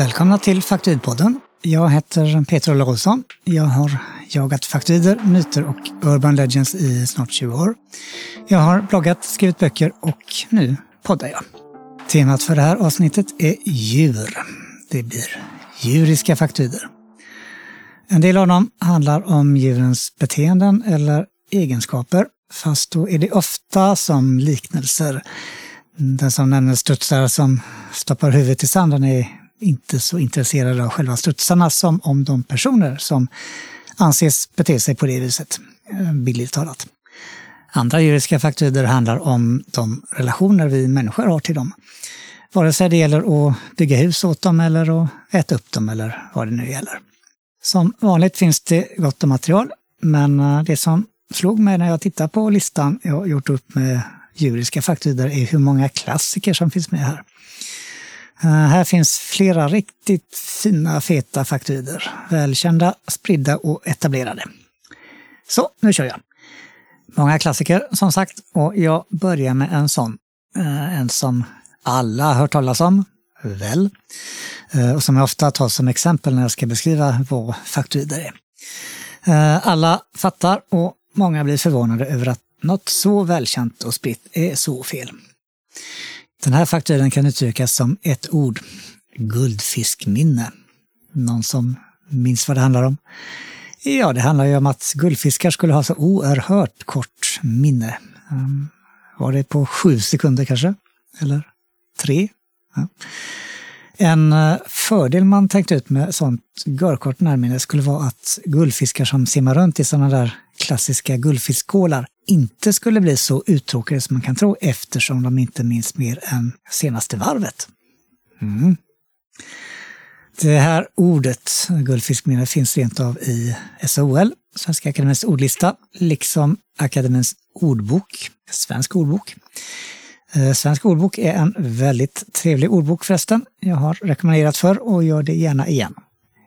Välkomna till Faktoidpodden. Jag heter Peter Olle Olsson. Jag har jagat faktoider, myter och urban legends i snart 20 år. Jag har bloggat, skrivit böcker och nu poddar jag. Temat för det här avsnittet är djur. Det blir djuriska faktoider. En del av dem handlar om djurens beteenden eller egenskaper, fast då är det ofta som liknelser. Den som nämner studsar som stoppar huvudet i sanden är inte så intresserade av själva strutsarna som om de personer som anses bete sig på det viset, eh, bildligt talat. Andra djuriska faktorer handlar om de relationer vi människor har till dem. Vare sig det gäller att bygga hus åt dem eller att äta upp dem eller vad det nu gäller. Som vanligt finns det gott om material, men eh, det som slog mig när jag tittade på listan jag gjort upp med djuriska faktorer är hur många klassiker som finns med här. Eh, här finns flera riktigt fina, feta faktoider. Välkända, spridda och etablerade. Så, nu kör jag. Många klassiker som sagt och jag börjar med en sån. Eh, en som alla har hört talas om, väl? Eh, och som jag ofta tar som exempel när jag ska beskriva vad faktoider är. Alla fattar och många blir förvånade över att något så välkänt och spritt är så fel. Den här fakturen kan uttryckas som ett ord. Guldfiskminne. Någon som minns vad det handlar om? Ja, det handlar ju om att guldfiskar skulle ha så oerhört kort minne. Ehm, var det på sju sekunder kanske? Eller tre? Ja. En eh, fördel man tänkt ut med sånt görkort närminne skulle vara att guldfiskar som simmar runt i sådana där klassiska guldfiskskålar inte skulle bli så uttråkade som man kan tro eftersom de inte minns mer än senaste varvet. Mm. Det här ordet, guldfiskminne, finns rent av i SOL, Svenska Akademins ordlista, liksom Akademins ordbok, Svensk ordbok. Eh, svensk ordbok är en väldigt trevlig ordbok förresten. Jag har rekommenderat för och gör det gärna igen.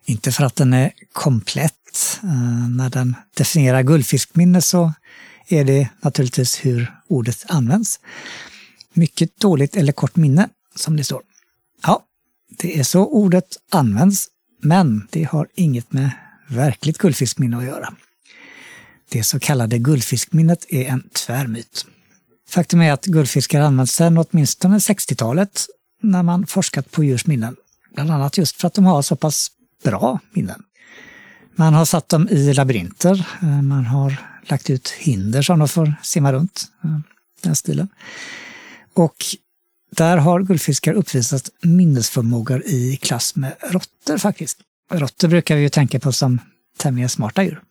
Inte för att den är komplett. Eh, när den definierar guldfiskminne så är det naturligtvis hur ordet används. Mycket dåligt eller kort minne, som det står. Ja, det är så ordet används, men det har inget med verkligt guldfiskminne att göra. Det så kallade guldfiskminnet är en tvärmyt. Faktum är att guldfiskar används sedan åtminstone 60-talet när man forskat på djurs minnen. Bland annat just för att de har så pass bra minnen. Man har satt dem i labyrinter, eh, man har lagt ut hinder som de får simma runt, eh, den stilen. Och där har guldfiskar uppvisat minnesförmågor i klass med råttor faktiskt. Råttor brukar vi ju tänka på som tämligen smarta djur.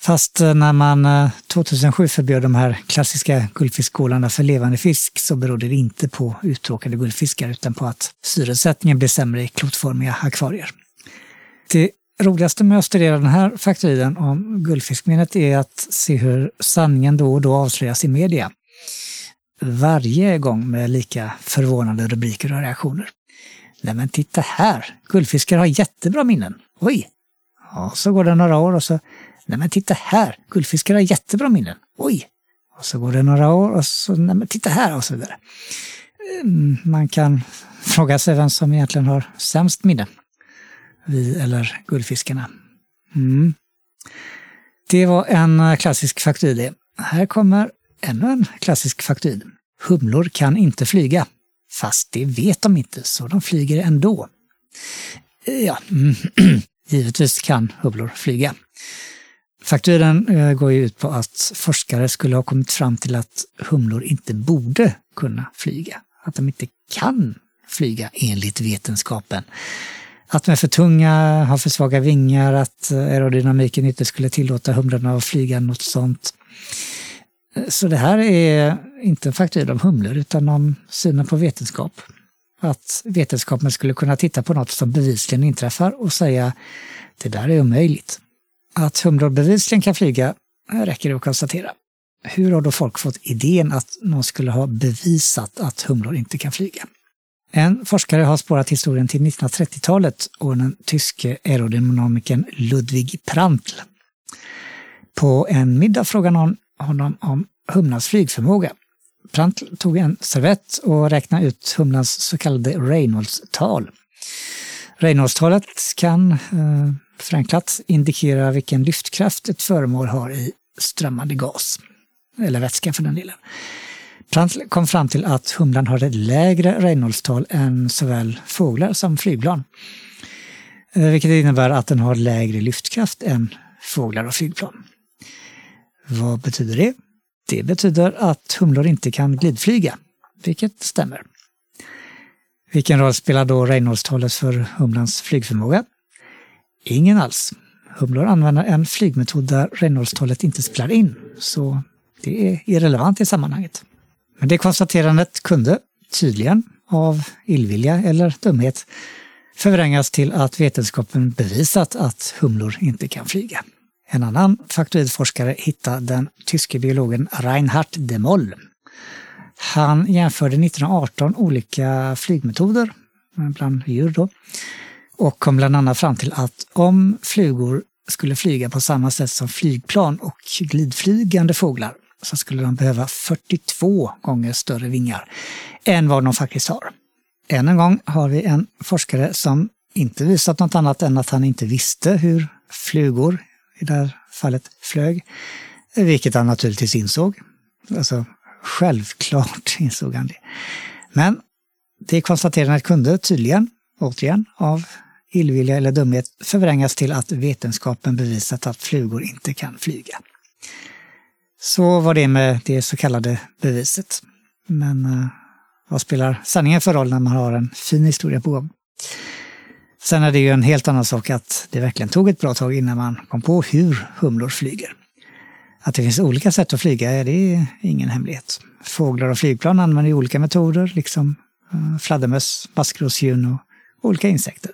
Fast eh, när man eh, 2007 förbjöd de här klassiska guldfiskskålarna för levande fisk så berodde det inte på uttråkade guldfiskar utan på att syresättningen blev sämre i klotformiga akvarier. Det roligaste med att studera den här faktoriden om guldfiskminnet är att se hur sanningen då och då avslöjas i media. Varje gång med lika förvånande rubriker och reaktioner. Nej men titta här, guldfiskar har jättebra minnen. Oj! Ja, så går det några år och så, nej men titta här, guldfiskar har jättebra minnen. Oj! Och så går det några år och så, nej men titta här och så vidare. Ehm, man kan fråga sig vem som egentligen har sämst minne vi eller guldfiskarna. Mm. Det var en eh, klassisk faktoid. Här kommer ännu en klassisk faktoid. Humlor kan inte flyga. Fast det vet de inte, så de flyger ändå. Eh, ja, mm. givetvis kan humlor flyga. Fakturen eh, går ju ut på att forskare skulle ha kommit fram till att humlor inte borde kunna flyga. Att de inte kan flyga enligt vetenskapen. Att de är för tunga, har för svaga vingar, att aerodynamiken inte skulle tillåta humlorna att flyga något sånt. Så det här är inte en faktor om humlor utan om synen på vetenskap. Att vetenskapen skulle kunna titta på något som bevisligen inträffar och säga det där är omöjligt. Att humlor bevisligen kan flyga räcker det att konstatera. Hur har då folk fått idén att någon skulle ha bevisat att humlor inte kan flyga? En forskare har spårat historien till 1930-talet och den tyske aerodynamikern Ludwig Prantl. På en middag frågade någon honom om humlans flygförmåga. Prantl tog en servett och räknade ut humlans så kallade Reynolds-tal. Reinholdstalet kan eh, förenklat indikera vilken lyftkraft ett föremål har i strömmande gas, eller vätska för den delen. Prantl kom fram till att humlan har ett lägre Reinholdstal än såväl fåglar som flygplan. Eh, vilket innebär att den har lägre lyftkraft än fåglar och flygplan. Vad betyder det? Det betyder att humlor inte kan glidflyga, vilket stämmer. Vilken roll spelar då Reinholdstalet för humlans flygförmåga? Ingen alls. Humlor använder en flygmetod där Reinholdstalet inte spelar in, så det är irrelevant i sammanhanget. Men det konstaterandet kunde, tydligen av illvilja eller dumhet, förvrängas till att vetenskapen bevisat att humlor inte kan flyga. En annan faktoidforskare hittade den tyske biologen Reinhard de Moll. Han jämförde 1918 olika flygmetoder bland djur då, och kom bland annat fram till att om flugor skulle flyga på samma sätt som flygplan och glidflygande fåglar så skulle de behöva 42 gånger större vingar än vad de faktiskt har. Än en gång har vi en forskare som inte visat något annat än att han inte visste hur flugor, i det här fallet flög, vilket han naturligtvis insåg. Alltså självklart insåg han det. Men det konstaterandet kunde tydligen, återigen, av illvilja eller dumhet förvrängas till att vetenskapen bevisat att flugor inte kan flyga. Så var det med det så kallade beviset. Men uh, vad spelar sanningen för roll när man har en fin historia på gång? Sen är det ju en helt annan sak att det verkligen tog ett bra tag innan man kom på hur humlor flyger. Att det finns olika sätt att flyga, det är ingen hemlighet. Fåglar och flygplan använder olika metoder, liksom uh, fladdermöss, maskrosdjur och olika insekter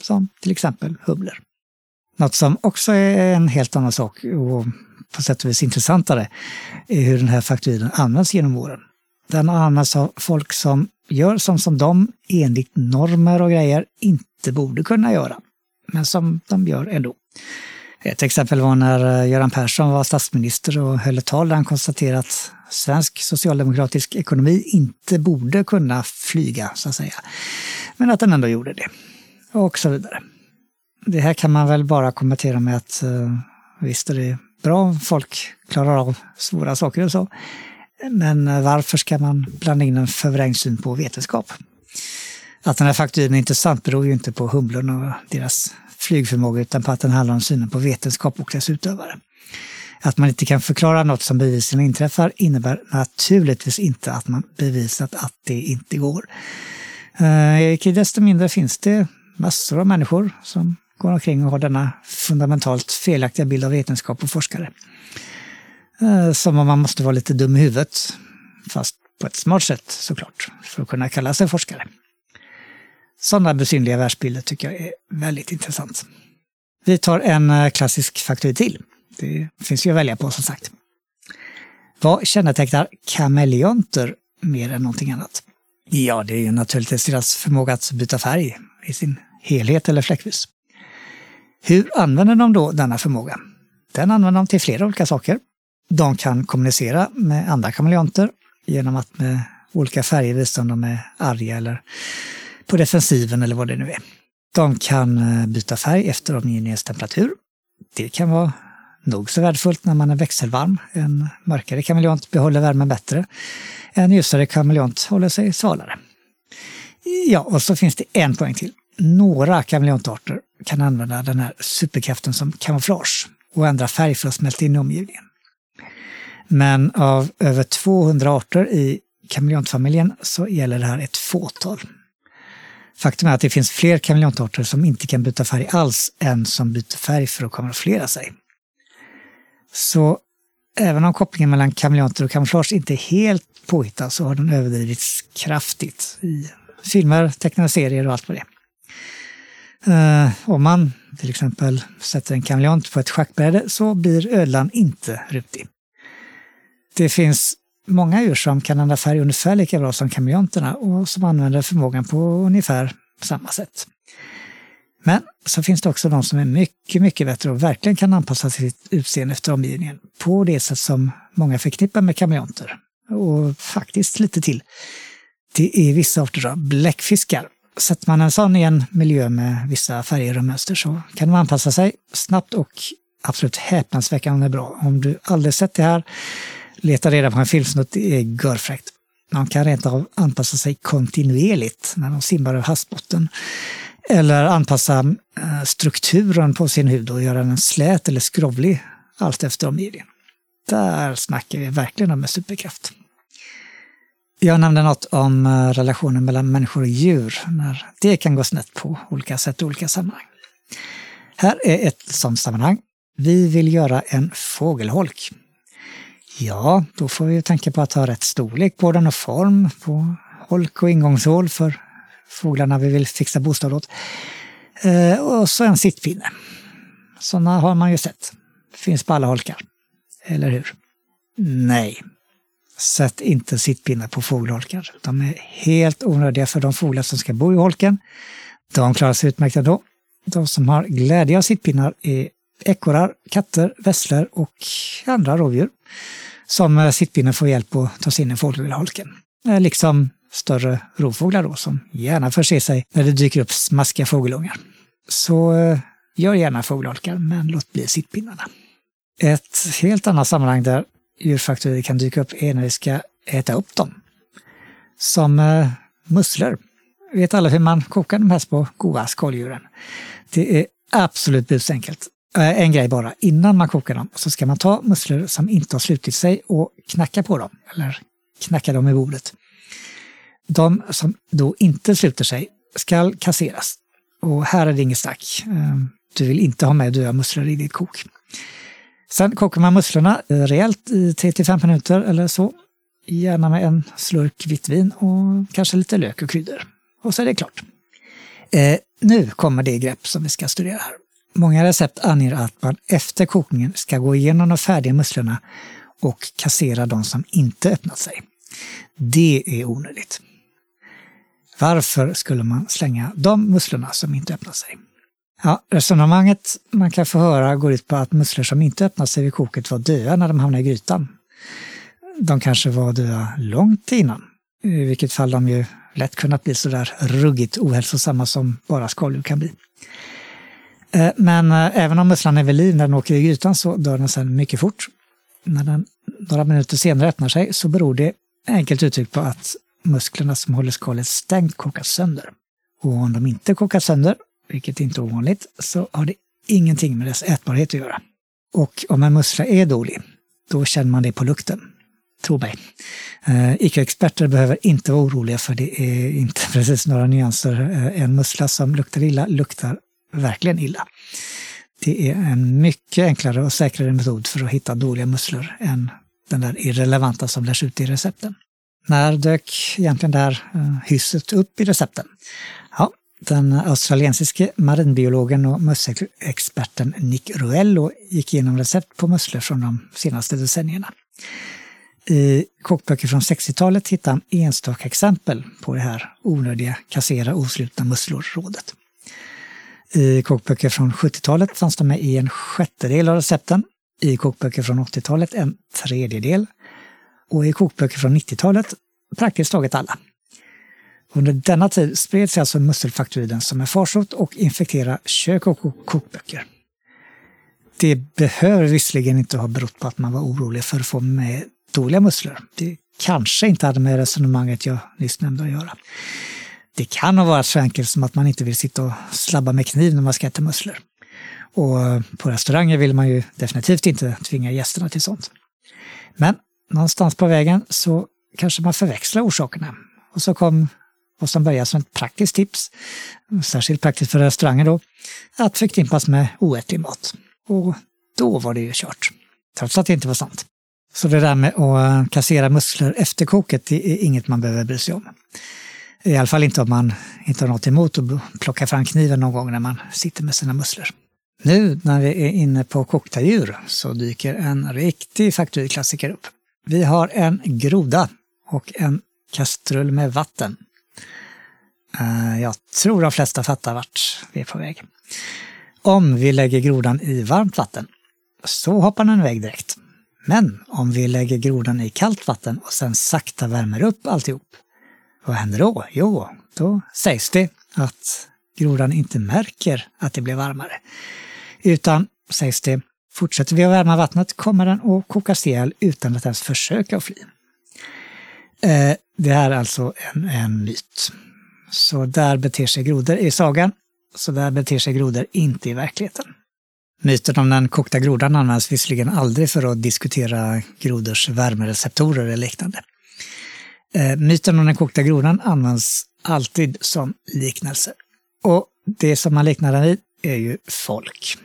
som till exempel humlor. Något som också är en helt annan sak och på sätt och vis intressantare eh, hur den här fakturen används genom åren. Den används av folk som gör som, som de enligt normer och grejer inte borde kunna göra, men som de gör ändå. Ett exempel var när eh, Göran Persson var statsminister och höll ett tal där han konstaterade att svensk socialdemokratisk ekonomi inte borde kunna flyga, så att säga. Men att den ändå gjorde det och så vidare. Det här kan man väl bara kommentera med att eh, visst är det bra om folk klarar av svåra saker och så. Men varför ska man blanda in en förvrängd syn på vetenskap? Att den här fakturen är intressant beror ju inte på humlorna och deras flygförmåga utan på att den handlar om synen på vetenskap och dess utövare. Att man inte kan förklara något som bevisligen inträffar innebär naturligtvis inte att man bevisat att det inte går. Eh, icke desto mindre finns det massor av människor som går omkring och har denna fundamentalt felaktiga bild av vetenskap och forskare. Eh, som om man måste vara lite dum i huvudet, fast på ett smart sätt såklart, för att kunna kalla sig forskare. Sådana besynliga världsbilder tycker jag är väldigt intressant. Vi tar en eh, klassisk faktor till. Det finns ju att välja på som sagt. Vad kännetecknar kameleonter mer än någonting annat? Ja, det är ju naturligtvis deras förmåga att byta färg i sin helhet eller fläckvis. Hur använder de då denna förmåga? Den använder de till flera olika saker. De kan kommunicera med andra kameleonter genom att med olika färger visa om de är arga eller på defensiven eller vad det nu är. De kan eh, byta färg efter omgivningens temperatur. Det kan vara nog så värdefullt när man är växelvarm. En mörkare kameleont behåller värmen bättre. En ljusare kameleont håller sig svalare. Ja, och så finns det en poäng till några kameleontarter kan använda den här superkraften som kamouflage och ändra färg för att smälta in i omgivningen. Men av över 200 arter i kameleontfamiljen så gäller det här ett fåtal. Faktum är att det finns fler kameleontarter som inte kan byta färg alls än som byter färg för att kamouflera sig. Så även om kopplingen mellan kameleonter och kamouflage inte är helt påhittad så har den överdrivits kraftigt i filmer, tecknade serier och allt vad det är. Eh, om man till exempel sätter en kameleont på ett schackbräde så blir ödlan inte rutig. Det finns många djur som kan ändra färg ungefär lika bra som kameleonterna och som använder förmågan på ungefär samma sätt. Men så finns det också de som är mycket, mycket bättre och verkligen kan anpassa sitt utseende efter omgivningen på det sätt som många förknippar med kameleonter. Och faktiskt lite till. Det är vissa arter av bläckfiskar sätter man en sån i en miljö med vissa färger och mönster så kan man anpassa sig snabbt och absolut häpnadsväckande bra. Om du aldrig sett det här, leta reda på en filmsnutt, det är görfräckt. Man kan rent av anpassa sig kontinuerligt när de simmar över havsbotten. Eller anpassa eh, strukturen på sin hud och göra den slät eller skrovlig allt efter omgivningen. Där snackar vi verkligen om en superkraft. Jag nämnde något om eh, relationen mellan människor och djur, när det kan gå snett på olika sätt i olika sammanhang. Här är ett sådant sammanhang. Vi vill göra en fågelholk. Ja, då får vi tänka på att ha rätt storlek på den och form på holk och ingångshål för fåglarna vi vill fixa bostad åt. Eh, och så en sittpinne. Sådana har man ju sett. Finns på alla holkar. Eller hur? Nej. Sätt inte sittpinnar på fågelholkar. De är helt onödiga för de fåglar som ska bo i holken. De klarar sig utmärkt ändå. De som har glädje av sittpinnar är ekorrar, katter, vesslor och andra rovdjur som eh, sittpinnen får hjälp att ta sig in i fågelholken. Eh, liksom större rovfåglar då, som gärna förser sig när det dyker upp smaskiga fågelungar. Så eh, gör gärna fågelholkar, men låt bli sittpinnarna. Ett helt annat sammanhang där djurfaktorer kan dyka upp är när vi ska äta upp dem. Som eh, musslor. Vet alla hur man kokar de här små goda skaldjuren? Det är absolut busenkelt. Eh, en grej bara, innan man kokar dem så ska man ta musslor som inte har slutit sig och knacka på dem, eller knacka dem i bordet. De som då inte sluter sig ska kasseras. Och här är det inget snack. Eh, du vill inte ha med döda musslor i ditt kok. Sen kokar man musslorna eh, rejält i 3-5 minuter eller så. Gärna med en slurk vitt vin och kanske lite lök och kryddor. Och så är det klart. Eh, nu kommer det grepp som vi ska studera här. Många recept anger att man efter kokningen ska gå igenom de färdiga musslorna och kassera de som inte öppnat sig. Det är onödigt. Varför skulle man slänga de musslorna som inte öppnat sig? Ja, resonemanget man kan få höra går ut på att musslor som inte öppnade sig vid koket var döda när de hamnade i grytan. De kanske var döda långt innan, i vilket fall de ju lätt kunnat bli sådär ruggigt ohälsosamma som bara skaldjur kan bli. Eh, men eh, även om musslan är vid liv när den åker i grytan så dör den sedan mycket fort. När den några minuter senare öppnar sig så beror det enkelt uttryckt på att musklerna som håller skalet stängt kokas sönder. Och om de inte kokas sönder vilket inte är ovanligt, så har det ingenting med dess ätbarhet att göra. Och om en mussla är dålig, då känner man det på lukten. Tro mig. Eh, Ica-experter behöver inte vara oroliga för det är inte precis några nyanser. Eh, en mussla som luktar illa luktar verkligen illa. Det är en mycket enklare och säkrare metod för att hitta dåliga musslor än den där irrelevanta som lärs ut i recepten. När dök egentligen det här eh, hysset upp i recepten? Ja, den australiensiske marinbiologen och musselexperten Nick Ruello gick igenom recept på musslor från de senaste decennierna. I kokböcker från 60-talet hittar han enstaka exempel på det här onödiga kassera oslutna musslor-rådet. I kokböcker från 70-talet fanns de med i en sjättedel av recepten, i kokböcker från 80-talet en tredjedel och i kokböcker från 90-talet praktiskt taget alla. Under denna tid spred sig alltså musselfaktoriden som en farsot och infekterade kök och kokböcker. Det behöver visserligen inte ha berott på att man var orolig för att få med dåliga musslor. Det kanske inte hade med resonemanget jag nyss nämnde att göra. Det kan ha varit så enkelt som att man inte vill sitta och slabba med kniv när man ska äta musslor. Och på restauranger vill man ju definitivt inte tvinga gästerna till sånt. Men någonstans på vägen så kanske man förväxlar orsakerna. Och så kom och som börjar som ett praktiskt tips, särskilt praktiskt för restauranger då, att förknippas med oätlig mat. Och då var det ju kört. Trots att det inte var sant. Så det där med att eh, kassera musslor efter koket, det är inget man behöver bry sig om. I alla fall inte om man inte har något emot att plocka fram kniven någon gång när man sitter med sina musslor. Nu när vi är inne på kokta djur så dyker en riktig fakturklassiker upp. Vi har en groda och en kastrull med vatten. Eh, jag tror de flesta fattar vart vi är på väg. Om vi lägger grodan i varmt vatten så hoppar den iväg direkt. Men om vi lägger grodan i kallt vatten och sen sakta värmer upp alltihop, vad händer då? Jo, då sägs det att grodan inte märker att det blir varmare. Utan, sägs det, fortsätter vi att värma vattnet kommer den att kokas ihjäl utan att ens försöka att fly. Eh, det är alltså en, en myt. Så där beter sig grodor i sagan, så där beter sig grodor inte i verkligheten. Myten om den kokta grodan används visserligen aldrig för att diskutera grodors värmereceptorer eller liknande. Eh, myten om den kokta grodan används alltid som liknelse. Och det som man liknar den vid är ju folk.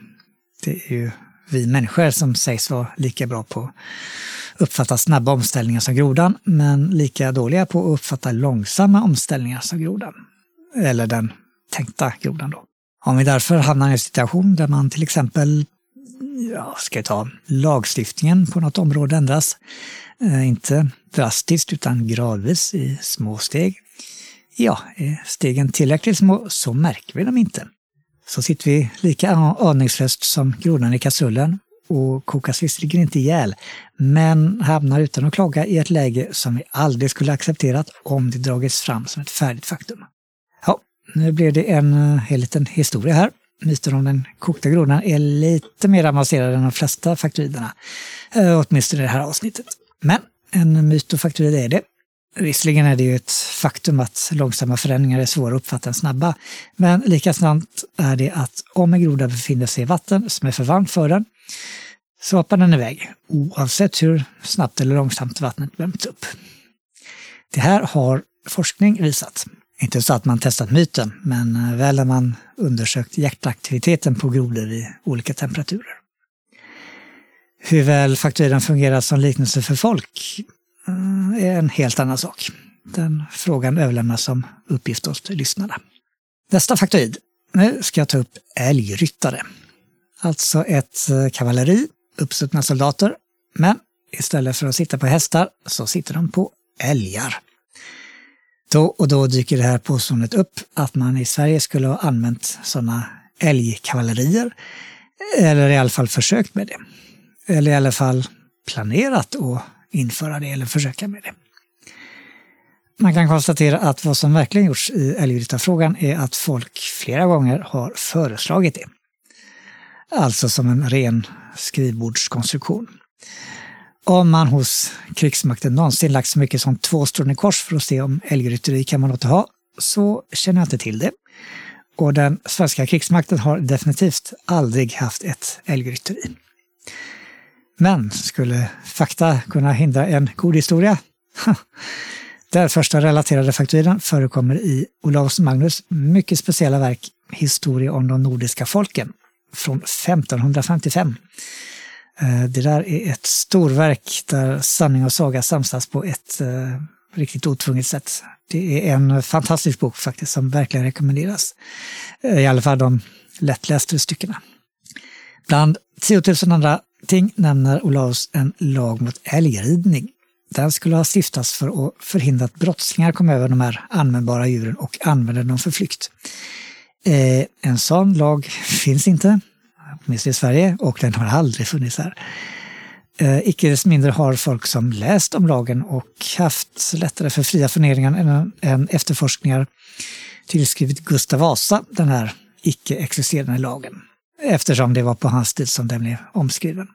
Det är ju vi människor som sägs vara lika bra på att uppfatta snabba omställningar som grodan, men lika dåliga på att uppfatta långsamma omställningar som grodan. Eller den tänkta grodan då. Om vi därför hamnar i en situation där man till exempel, ja, ska vi ta, lagstiftningen på något område ändras, eh, inte drastiskt utan gradvis i små steg. Ja, är stegen tillräckligt små så märker vi dem inte. Så sitter vi lika aningslöst som grodan i kastrullen och kokas visserligen inte ihjäl, men hamnar utan att klaga i ett läge som vi aldrig skulle accepterat om det dragits fram som ett färdigt faktum. Ja, nu blev det en eh, hel liten historia här. Myten om den kokta grodan är lite mer avancerad än de flesta faktoiderna, eh, åtminstone i det här avsnittet. Men en myt och faktoid är det. Visserligen är det ju ett faktum att långsamma förändringar är svåra att uppfatta än snabba, men lika sant är det att om en groda befinner sig i vatten som är för varmt för den, så hoppar den iväg, oavsett hur snabbt eller långsamt vattnet värmts upp. Det här har forskning visat. Inte så att man testat myten, men eh, väl när man undersökt hjärtaktiviteten på grodor i olika temperaturer. Hur väl fakturan fungerar som liknelse för folk Eh, är en helt annan sak. Den frågan överlämnas som uppgift åt lyssnarna. Nästa faktoid. Nu ska jag ta upp älgryttare. Alltså ett eh, kavalleri, uppsuttna soldater, men istället för att sitta på hästar så sitter de på älgar. Då och då dyker det här påståendet upp att man i Sverige skulle ha använt sådana älgkavallerier, eller i alla fall försökt med det. Eller i alla fall planerat att införa det eller försöka med det. Man kan konstatera att vad som verkligen gjorts i älgryttarfrågan är att folk flera gånger har föreslagit det. Alltså som en ren skrivbordskonstruktion. Om man hos krigsmakten någonsin lagt så mycket som två strån i kors för att se om älgrytteri kan man låta ha, så känner jag inte till det. Och den svenska krigsmakten har definitivt aldrig haft ett älgrytteri. Men skulle fakta kunna hindra en god historia? Den första relaterade fakturan förekommer i Olaus Magnus mycket speciella verk Historia om de nordiska folken från 1555. Eh, det där är ett storverk där sanning och saga samsas på ett eh, riktigt otvunget sätt. Det är en fantastisk bok faktiskt som verkligen rekommenderas. Eh, I alla fall de lättlästa styckena. Bland 10 000 andra ting nämner Olaus en lag mot älgridning. Den skulle ha stiftats för att förhindra att brottslingar kom över de här användbara djuren och använde dem för flykt. Eh, en sån lag finns inte, åtminstone i Sverige, och den har aldrig funnits här. Eh, icke desto mindre har folk som läst om lagen och haft lättare för fria funderingar än, än efterforskningar tillskrivit Gustav Vasa den här icke-existerande lagen eftersom det var på hans tid som den blev omskriven.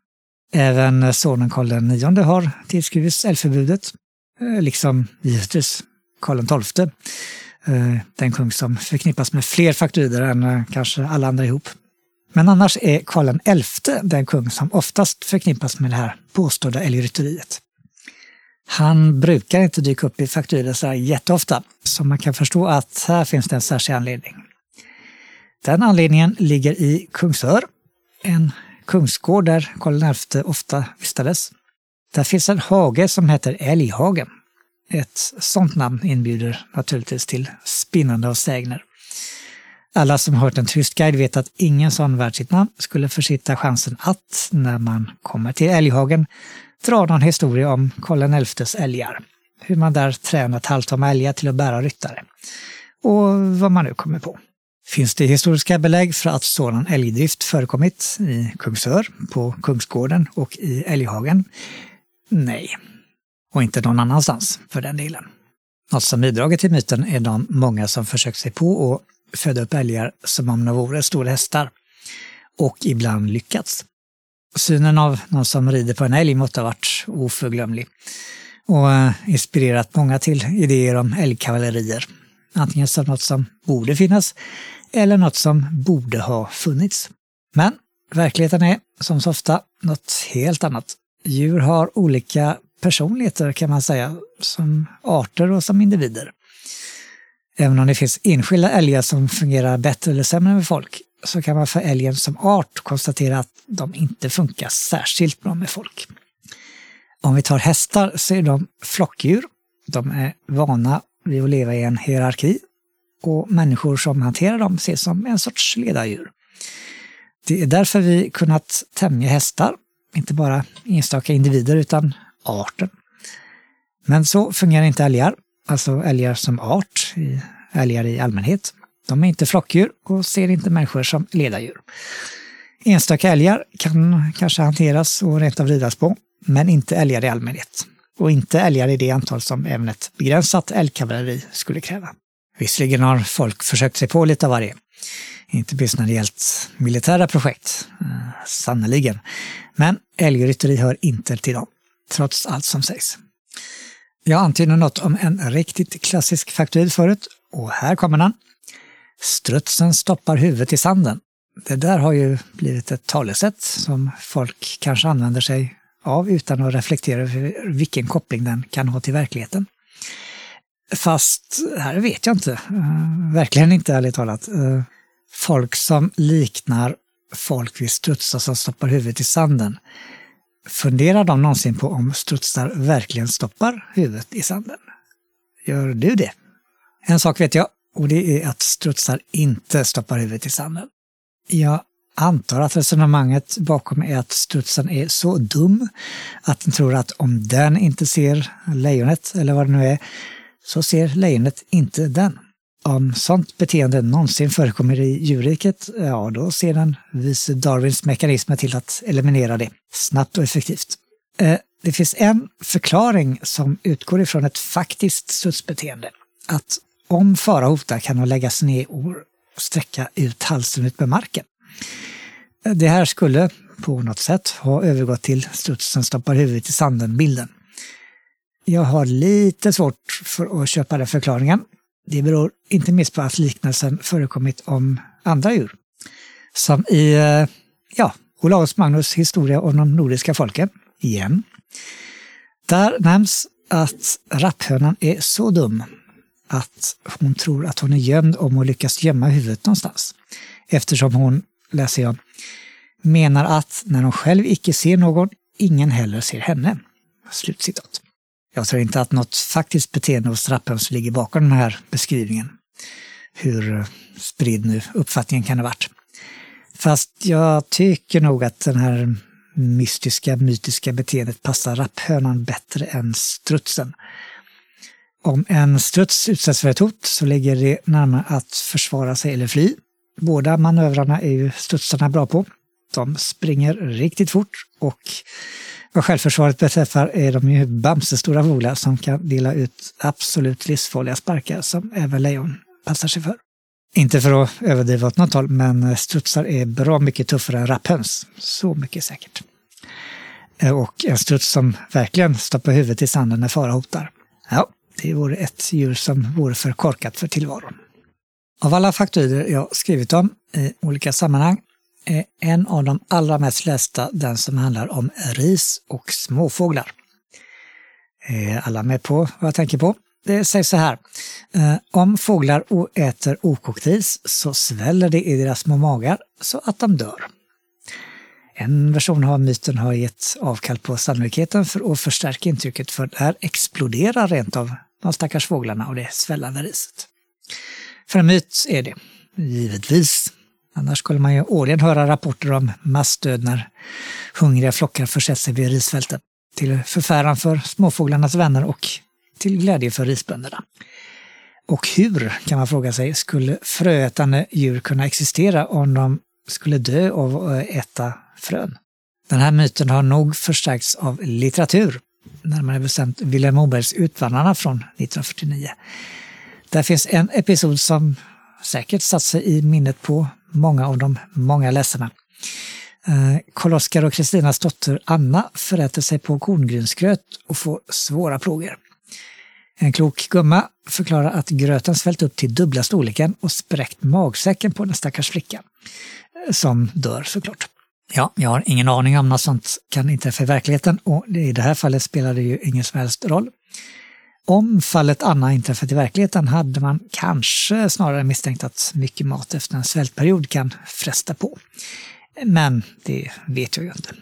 Även sonen Karl IX har tillskrivits älgförbudet, eh, liksom givetvis Karl XII, eh, den kung som förknippas med fler faktorider än eh, kanske alla andra ihop. Men annars är Karl XI den kung som oftast förknippas med det här påstådda älgrytteriet. Han brukar inte dyka upp i fakturer så här jätteofta, så man kan förstå att här finns det en särskild anledning. Den anledningen ligger i Kungsör, en kungsgård där Karl XI ofta vistades. Där finns en hage som heter Älghagen. Ett sådant namn inbjuder naturligtvis till spinnande av sägner. Alla som hört en turistguide vet att ingen sån värd sitt namn skulle försitta chansen att, när man kommer till Älghagen, dra någon historia om Karl XIs älgar. Hur man där tränat halvtama älgar till att bära ryttare. Och vad man nu kommer på. Finns det historiska belägg för att sådan älgdrift förekommit i Kungsör, på Kungsgården och i Älghagen? Nej. Och inte någon annanstans för den delen. Något som bidragit till myten är de många som försökt sig på att föda upp älgar som om de vore stora hästar och ibland lyckats. Synen av någon som rider på en älg måste ha varit oförglömlig och eh, inspirerat många till idéer om älgkavallerier. Antingen som något som borde finnas eller något som borde ha funnits. Men verkligheten är, som så ofta, något helt annat. Djur har olika personligheter kan man säga, som arter och som individer. Även om det finns enskilda älgar som fungerar bättre eller sämre med folk, så kan man för älgen som art konstatera att de inte funkar särskilt bra med folk. Om vi tar hästar så är de flockdjur. De är vana vid att leva i en hierarki och människor som hanterar dem ses som en sorts ledardjur. Det är därför vi kunnat tämja hästar, inte bara enstaka individer utan arten. Men så fungerar inte älgar, alltså älgar som art, älgar i allmänhet. De är inte flockdjur och ser inte människor som ledardjur. Enstaka älgar kan kanske hanteras och rent av ridas på, men inte älgar i allmänhet. Och inte älgar i det antal som även ett begränsat älgkavalleri skulle kräva. Visserligen har folk försökt sig på lite av varje. Inte minst när det gällt militära projekt, sannerligen, sannoliken. Men älgrytteri hör inte till dem, trots allt som sägs. Jag antydde något om en riktigt klassisk faktoid förut och här kommer den. Strutsen stoppar huvudet i sanden. Det där har ju blivit ett talesätt som folk kanske använder sig av utan att reflektera över vilken koppling den kan ha till verkligheten. Fast här vet jag inte, uh, verkligen inte ärligt talat. Uh, folk som liknar folk vid strutsar som stoppar huvudet i sanden. Funderar de någonsin på om strutsar verkligen stoppar huvudet i sanden? Gör du det? En sak vet jag och det är att strutsar inte stoppar huvudet i sanden. Jag antar att resonemanget bakom är att strutsen är så dum att den tror att om den inte ser lejonet, eller vad det nu är, så ser lejonet inte den. Om sånt beteende någonsin förekommer i djurriket, ja då ser den vise Darwins mekanismer till att eliminera det snabbt och effektivt. Eh, det finns en förklaring som utgår ifrån ett faktiskt strutsbeteende. Att om fara hotar kan de sig ner och sträcka ut halsen ut med marken. Eh, det här skulle på något sätt ha övergått till strutsen stoppar huvudet i sanden-bilden. Jag har lite svårt för att köpa den förklaringen. Det beror inte minst på att liknelsen förekommit om andra djur. Som i, eh, ja, Olaus Magnus historia om de nordiska folken, igen. Där nämns att rapphönan är så dum att hon tror att hon är gömd om hon lyckas gömma huvudet någonstans. Eftersom hon, läser jag, menar att när hon själv icke ser någon, ingen heller ser henne. Slutcitat. Jag tror inte att något faktiskt beteende hos rapphöns ligger bakom den här beskrivningen. Hur eh, spridd nu uppfattningen kan ha varit. Fast jag tycker nog att den här mystiska, mytiska beteendet passar rapphönan bättre än strutsen. Om en struts utsätts för ett hot så ligger det närmare att försvara sig eller fly. Båda manövrarna är ju strutsarna bra på. De springer riktigt fort och vad självförsvaret beträffar är de ju bamsestora fåglar som kan dela ut absolut livsfarliga sparkar som även lejon passar sig för. Inte för att överdriva åt något håll, men eh, strutsar är bra mycket tuffare än rapphöns. Så mycket säkert. Eh, och en struts som verkligen stoppar huvudet i sanden när fara hotar. Ja, det vore ett djur som vore för korkat för tillvaron. Av alla faktorer jag skrivit om i olika sammanhang är en av de allra mest lästa den som handlar om ris och småfåglar. Är alla med på vad jag tänker på? Det sägs så här. Eh, om fåglar äter okokt ris så sväller det i deras små magar så att de dör. En version av myten har gett avkall på sannolikheten för att förstärka intrycket för där exploderar rent av de stackars fåglarna och det svällande riset. För en myt är det, givetvis. Annars skulle man ju årligen höra rapporter om massdöd när hungriga flockar försett sig vid risfälten. Till förfäran för småfåglarnas vänner och till glädje för risbönderna. Och hur, kan man fråga sig, skulle fröätande djur kunna existera om de skulle dö av att äta frön? Den här myten har nog förstärkts av litteratur, närmare bestämt Vilhelm Mobergs Utvandrarna från 1949. Där finns en episod som säkert satt sig i minnet på många av de många läsarna. Eh, Karl-Oskar och Kristinas dotter Anna föräter sig på korngrynsgröt och får svåra plågor. En klok gumma förklarar att gröten svällt upp till dubbla storleken och spräckt magsäcken på den stackars flickan. Eh, som dör såklart. Ja, jag har ingen aning om något sånt kan inträffa i verkligheten och i det här fallet spelar det ju ingen som helst roll. Om fallet Anna inträffat i verkligheten hade man kanske snarare misstänkt att mycket mat efter en svältperiod kan fresta på. Men det vet jag ju inte.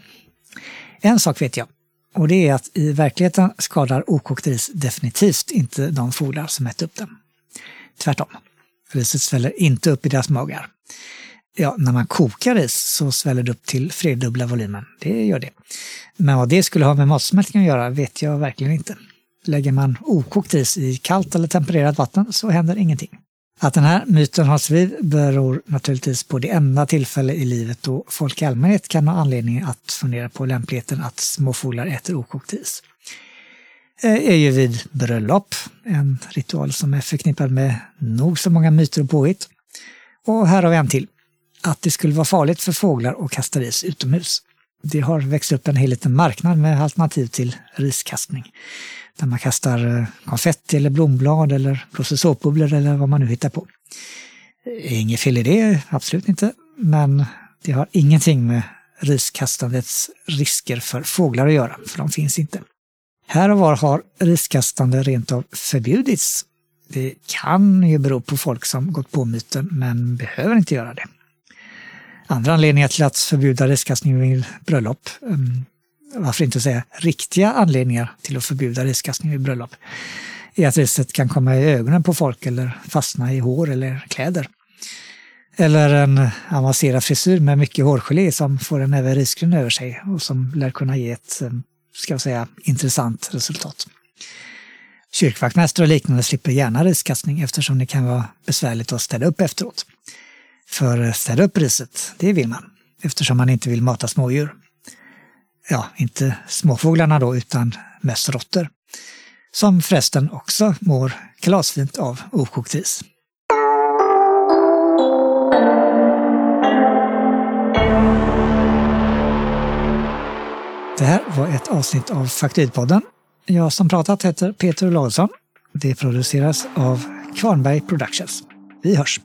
En sak vet jag och det är att i verkligheten skadar okokt ris definitivt inte de fåglar som äter upp den. Tvärtom. Riset sväller inte upp i deras magar. Ja, när man kokar ris så sväller det upp till flerdubbla volymen. Det gör det. Men vad det skulle ha med matsmältning att göra vet jag verkligen inte. Lägger man okokt is i kallt eller tempererat vatten så händer ingenting. Att den här myten hålls vid beror naturligtvis på det enda tillfälle i livet då folk i allmänhet kan ha anledning att fundera på lämpligheten att småfåglar äter okokt is. Det är ju vid bröllop, en ritual som är förknippad med nog så många myter och påhitt. Och här har vi en till. Att det skulle vara farligt för fåglar att kasta ris utomhus. Det har växt upp en hel liten marknad med alternativ till riskastning där man kastar eh, konfetti eller blomblad eller processorbubblor eller vad man nu hittar på. Inget fel i det, absolut inte, men det har ingenting med riskastandets risker för fåglar att göra, för de finns inte. Här och var har riskastande rent av förbjudits. Det kan ju bero på folk som gått på myten, men behöver inte göra det. Andra anledningar till att förbjuda riskastning vid bröllop ehm, varför inte säga riktiga anledningar till att förbjuda riskastning vid bröllop, är att riset kan komma i ögonen på folk eller fastna i hår eller kläder. Eller en avancerad frisyr med mycket hårgelé som får en näve risgryn över sig och som lär kunna ge ett, ehm, ska jag säga, intressant resultat. Kyrkvaktmästare och liknande slipper gärna riskastning eftersom det kan vara besvärligt att städa upp efteråt. För städa upp riset, det vill man, eftersom man inte vill mata smådjur ja, inte småfåglarna då, utan mest råttor. Som förresten också mår kalasfint av okokt ris. Det här var ett avsnitt av Faktoidpodden. Jag som pratat heter Peter Olausson. Det produceras av Kvarnberg Productions. Vi hörs!